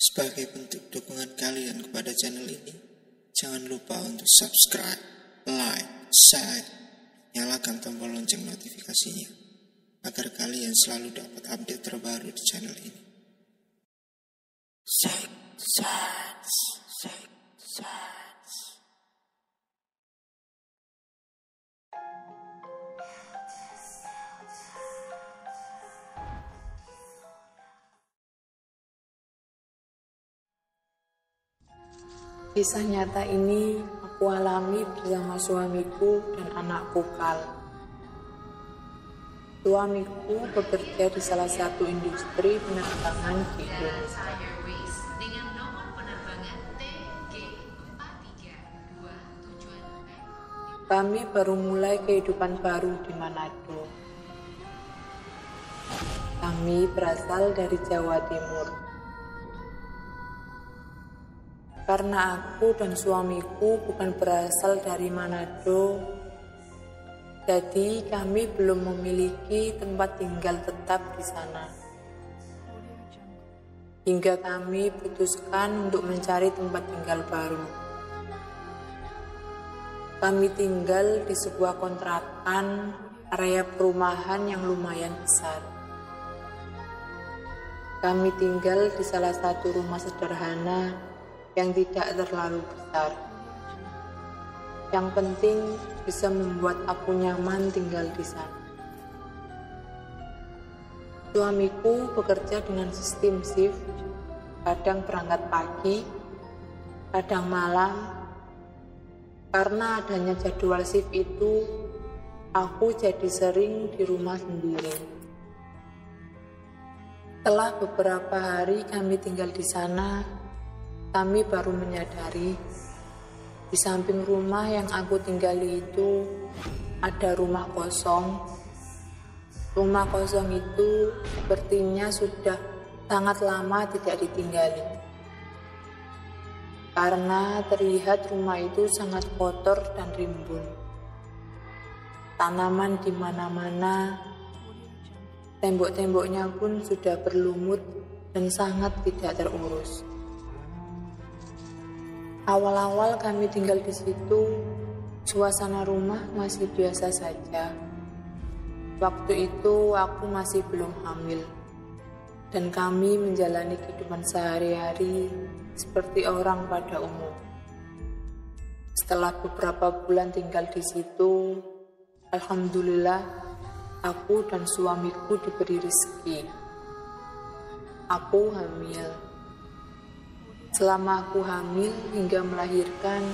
Sebagai bentuk dukungan kalian kepada channel ini, jangan lupa untuk subscribe, like, share, nyalakan tombol lonceng notifikasinya agar kalian selalu dapat update terbaru di channel ini. Kisah nyata ini aku alami bersama suamiku dan anakku Kal. Suamiku bekerja di salah satu industri penerbangan di Indonesia. Airways dengan nomor penerbangan TG432 tujuan Bangkok. Kami baru mulai kehidupan baru di Manado. Kami berasal dari Jawa Timur. Karena aku dan suamiku bukan berasal dari Manado, jadi kami belum memiliki tempat tinggal tetap di sana. Hingga kami putuskan untuk mencari tempat tinggal baru. Kami tinggal di sebuah kontrakan area perumahan yang lumayan besar. Kami tinggal di salah satu rumah sederhana yang tidak terlalu besar. Yang penting bisa membuat aku nyaman tinggal di sana. Suamiku bekerja dengan sistem shift, kadang berangkat pagi, kadang malam. Karena adanya jadwal shift itu, aku jadi sering di rumah sendiri. Setelah beberapa hari kami tinggal di sana, kami baru menyadari di samping rumah yang aku tinggali itu ada rumah kosong. Rumah kosong itu sepertinya sudah sangat lama tidak ditinggali. Karena terlihat rumah itu sangat kotor dan rimbun. Tanaman di mana-mana, tembok-temboknya pun sudah berlumut dan sangat tidak terurus. Awal-awal kami tinggal di situ, suasana rumah masih biasa saja. Waktu itu aku masih belum hamil, dan kami menjalani kehidupan sehari-hari seperti orang pada umum. Setelah beberapa bulan tinggal di situ, alhamdulillah aku dan suamiku diberi rezeki. Aku hamil. Selama aku hamil hingga melahirkan,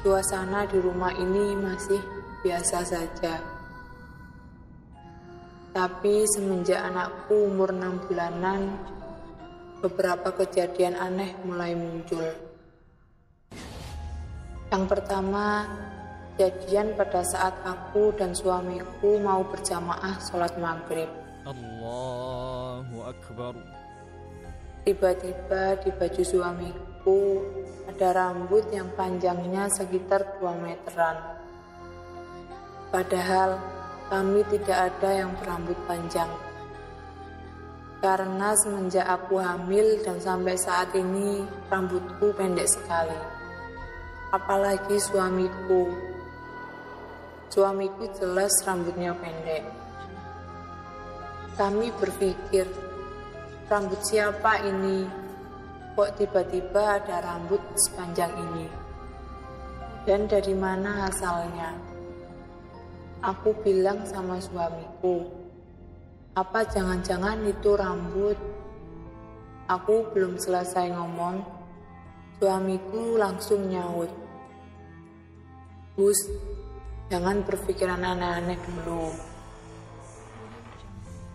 suasana di rumah ini masih biasa saja. Tapi semenjak anakku umur 6 bulanan, beberapa kejadian aneh mulai muncul. Yang pertama, kejadian pada saat aku dan suamiku mau berjamaah sholat maghrib. Allahu Akbar. Tiba-tiba di baju suamiku ada rambut yang panjangnya sekitar 2 meteran. Padahal kami tidak ada yang berambut panjang. Karena semenjak aku hamil dan sampai saat ini rambutku pendek sekali. Apalagi suamiku. Suamiku jelas rambutnya pendek. Kami berpikir Rambut siapa ini? Kok tiba-tiba ada rambut sepanjang ini? Dan dari mana asalnya? Aku bilang sama suamiku, apa jangan-jangan itu rambut? Aku belum selesai ngomong, suamiku langsung nyaut. Gus, jangan berpikiran aneh-aneh dulu.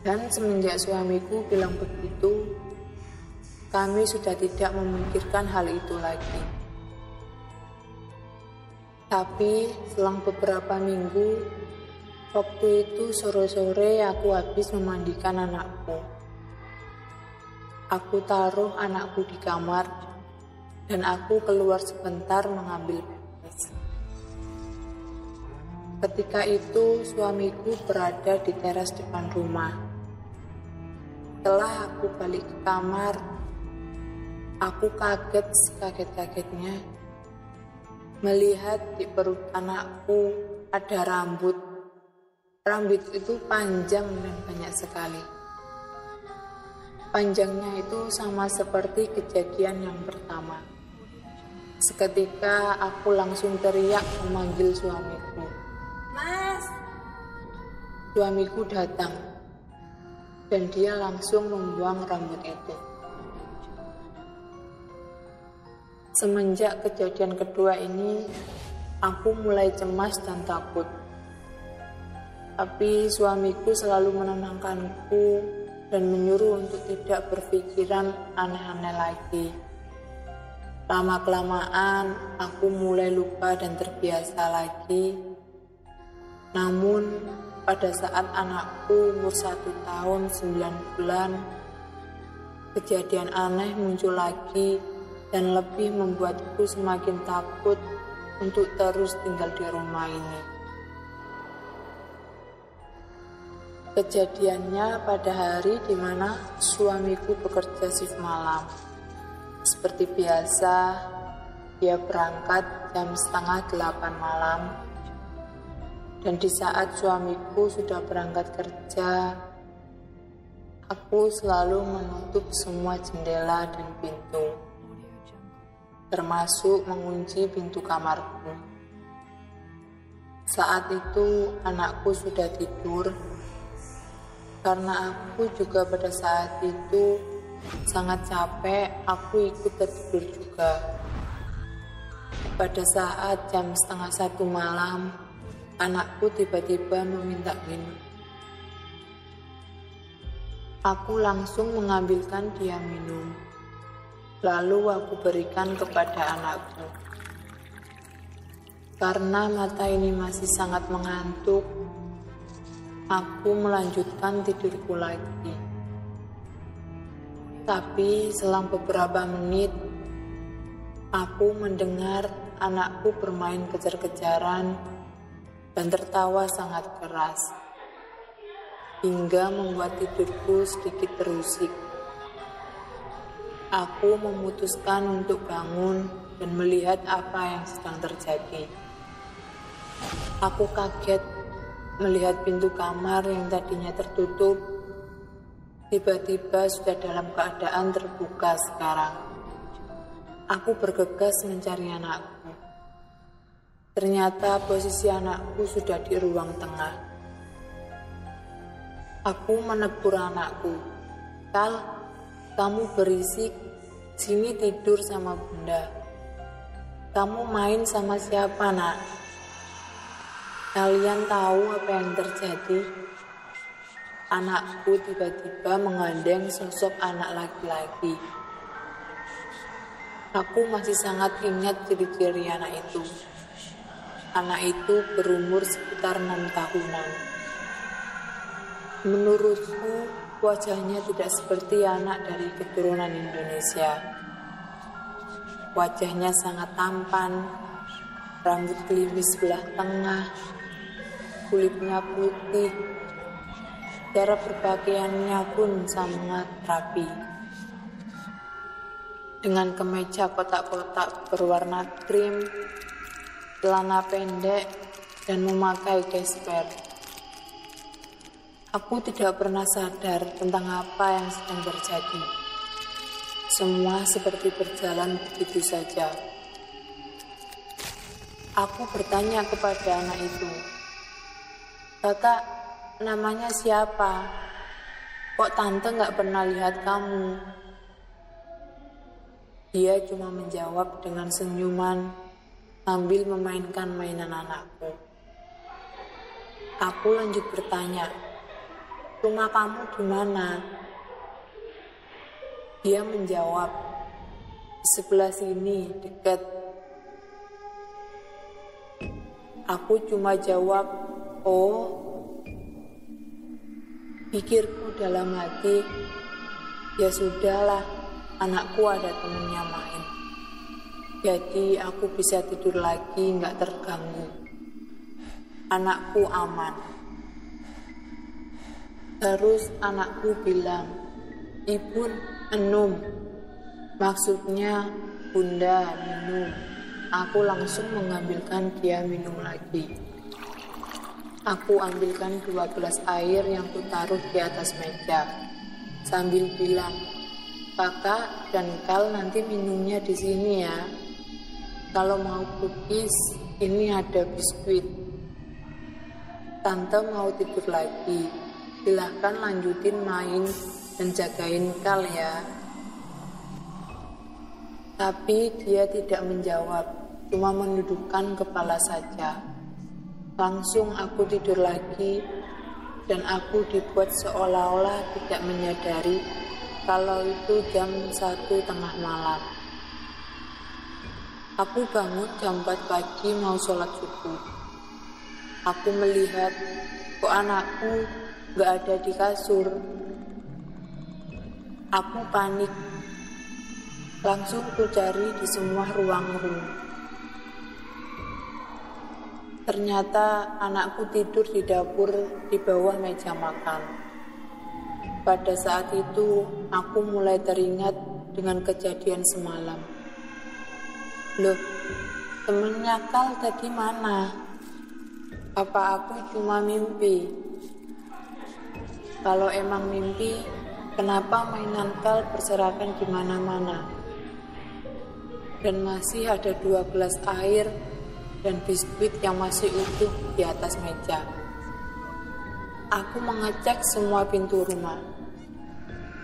Dan semenjak suamiku bilang begitu, kami sudah tidak memikirkan hal itu lagi. Tapi selang beberapa minggu, waktu itu sore-sore aku habis memandikan anakku. Aku taruh anakku di kamar dan aku keluar sebentar mengambil pepes. Ketika itu suamiku berada di teras depan rumah. Setelah aku balik ke kamar, aku kaget sekaget-kagetnya melihat di perut anakku ada rambut. Rambut itu panjang dan banyak sekali. Panjangnya itu sama seperti kejadian yang pertama. Seketika aku langsung teriak memanggil suamiku. Mas! Suamiku datang dan dia langsung membuang rambut itu. Semenjak kejadian kedua ini, aku mulai cemas dan takut. Tapi suamiku selalu menenangkanku dan menyuruh untuk tidak berpikiran aneh-aneh lagi. Lama-kelamaan, aku mulai lupa dan terbiasa lagi. Namun, pada saat anakku umur satu tahun sembilan bulan, kejadian aneh muncul lagi dan lebih membuatku semakin takut untuk terus tinggal di rumah ini. Kejadiannya pada hari di mana suamiku bekerja shift malam. Seperti biasa, dia berangkat jam setengah delapan malam. Dan di saat suamiku sudah berangkat kerja, aku selalu menutup semua jendela dan pintu, termasuk mengunci pintu kamarku. Saat itu anakku sudah tidur, karena aku juga pada saat itu Sangat capek, aku ikut tertidur juga. Pada saat jam setengah satu malam, anakku tiba-tiba meminta minum. Aku langsung mengambilkan dia minum. Lalu aku berikan kepada anakku. Karena mata ini masih sangat mengantuk, aku melanjutkan tidurku lagi. Tapi selang beberapa menit, aku mendengar anakku bermain kejar-kejaran dan tertawa sangat keras, hingga membuat tidurku sedikit terusik. Aku memutuskan untuk bangun dan melihat apa yang sedang terjadi. Aku kaget melihat pintu kamar yang tadinya tertutup tiba-tiba sudah dalam keadaan terbuka sekarang. Aku bergegas mencari anakku. Ternyata posisi anakku sudah di ruang tengah. Aku menegur anakku. Kal, kamu berisik, sini tidur sama bunda. Kamu main sama siapa nak? Kalian tahu apa yang terjadi? anakku tiba-tiba mengandeng sosok anak laki-laki. Aku masih sangat ingat ciri-ciri anak itu. Anak itu berumur sekitar enam tahunan. Menurutku, wajahnya tidak seperti anak dari keturunan Indonesia. Wajahnya sangat tampan, rambut klimis sebelah tengah, kulitnya putih, Cara berpakaiannya pun sangat rapi. Dengan kemeja kotak-kotak berwarna krim, celana pendek, dan memakai gesper. Aku tidak pernah sadar tentang apa yang sedang terjadi. Semua seperti berjalan begitu saja. Aku bertanya kepada anak itu, Kakak, Namanya siapa? Kok tante nggak pernah lihat kamu? Dia cuma menjawab dengan senyuman sambil memainkan mainan anakku. Aku lanjut bertanya, rumah kamu di mana? Dia menjawab, sebelah sini, dekat. Aku cuma jawab, oh Pikirku dalam hati, ya sudahlah, anakku ada temennya main. Jadi aku bisa tidur lagi nggak terganggu. anakku aman. Terus anakku bilang, Ibu enum. Maksudnya, Bunda minum. Aku langsung mengambilkan dia minum lagi. Aku ambilkan dua gelas air yang kutaruh di atas meja. Sambil bilang, Kakak dan Kal nanti minumnya di sini ya. Kalau mau cookies, ini ada biskuit. Tante mau tidur lagi silahkan lanjutin main dan jagain Kal ya. Tapi dia tidak menjawab, cuma menundukkan kepala saja. Langsung aku tidur lagi dan aku dibuat seolah-olah tidak menyadari kalau itu jam satu tengah malam. Aku bangun jam 4 pagi mau sholat subuh. Aku melihat kok anakku gak ada di kasur. Aku panik. Langsung ku cari di semua ruang room. Ternyata anakku tidur di dapur di bawah meja makan. Pada saat itu, aku mulai teringat dengan kejadian semalam. Loh, temennya Kal tadi mana? Apa aku cuma mimpi? Kalau emang mimpi, kenapa mainan kal berserakan di mana-mana? Dan masih ada dua gelas air dan biskuit yang masih utuh di atas meja. Aku mengecek semua pintu rumah.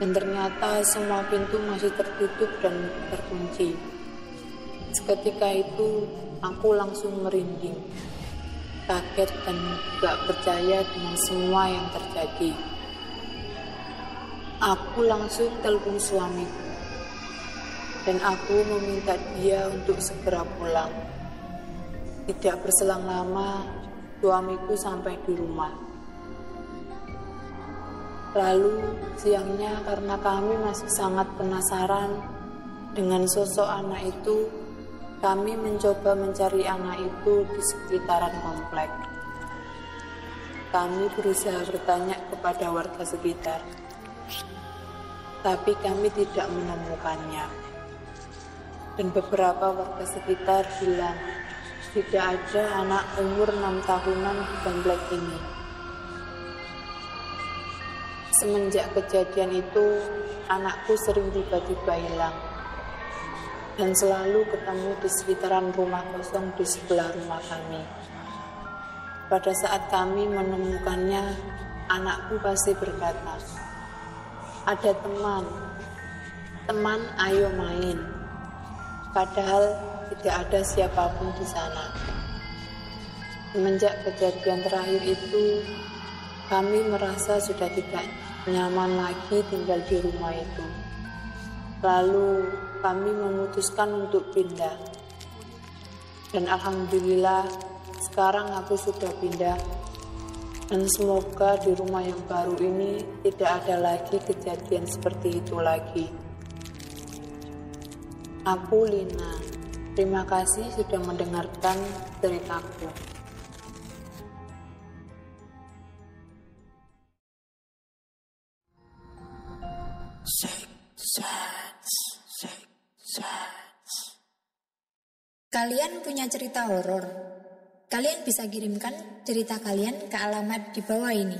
Dan ternyata semua pintu masih tertutup dan terkunci. Seketika itu, aku langsung merinding kaget dan gak percaya dengan semua yang terjadi. Aku langsung telepon suamiku dan aku meminta dia untuk segera pulang. Tidak berselang lama, suamiku sampai di rumah. Lalu siangnya karena kami masih sangat penasaran dengan sosok anak itu, kami mencoba mencari anak itu di sekitaran komplek. Kami berusaha bertanya kepada warga sekitar tapi kami tidak menemukannya. Dan beberapa warga sekitar bilang tidak ada anak umur 6 tahunan di komplek ini. Semenjak kejadian itu, anakku sering tiba-tiba hilang dan selalu ketemu di sekitaran rumah kosong di sebelah rumah kami. Pada saat kami menemukannya, anakku pasti berkata, ada teman. Teman ayo main. Padahal tidak ada siapa pun di sana. Semenjak kejadian terakhir itu, kami merasa sudah tidak nyaman lagi tinggal di rumah itu. Lalu kami memutuskan untuk pindah. Dan alhamdulillah sekarang aku sudah pindah dan semoga di rumah yang baru ini tidak ada lagi kejadian seperti itu lagi. Aku Lina. Terima kasih sudah mendengarkan ceritaku. Kalian punya cerita horor? Kalian bisa kirimkan cerita kalian ke alamat di bawah ini.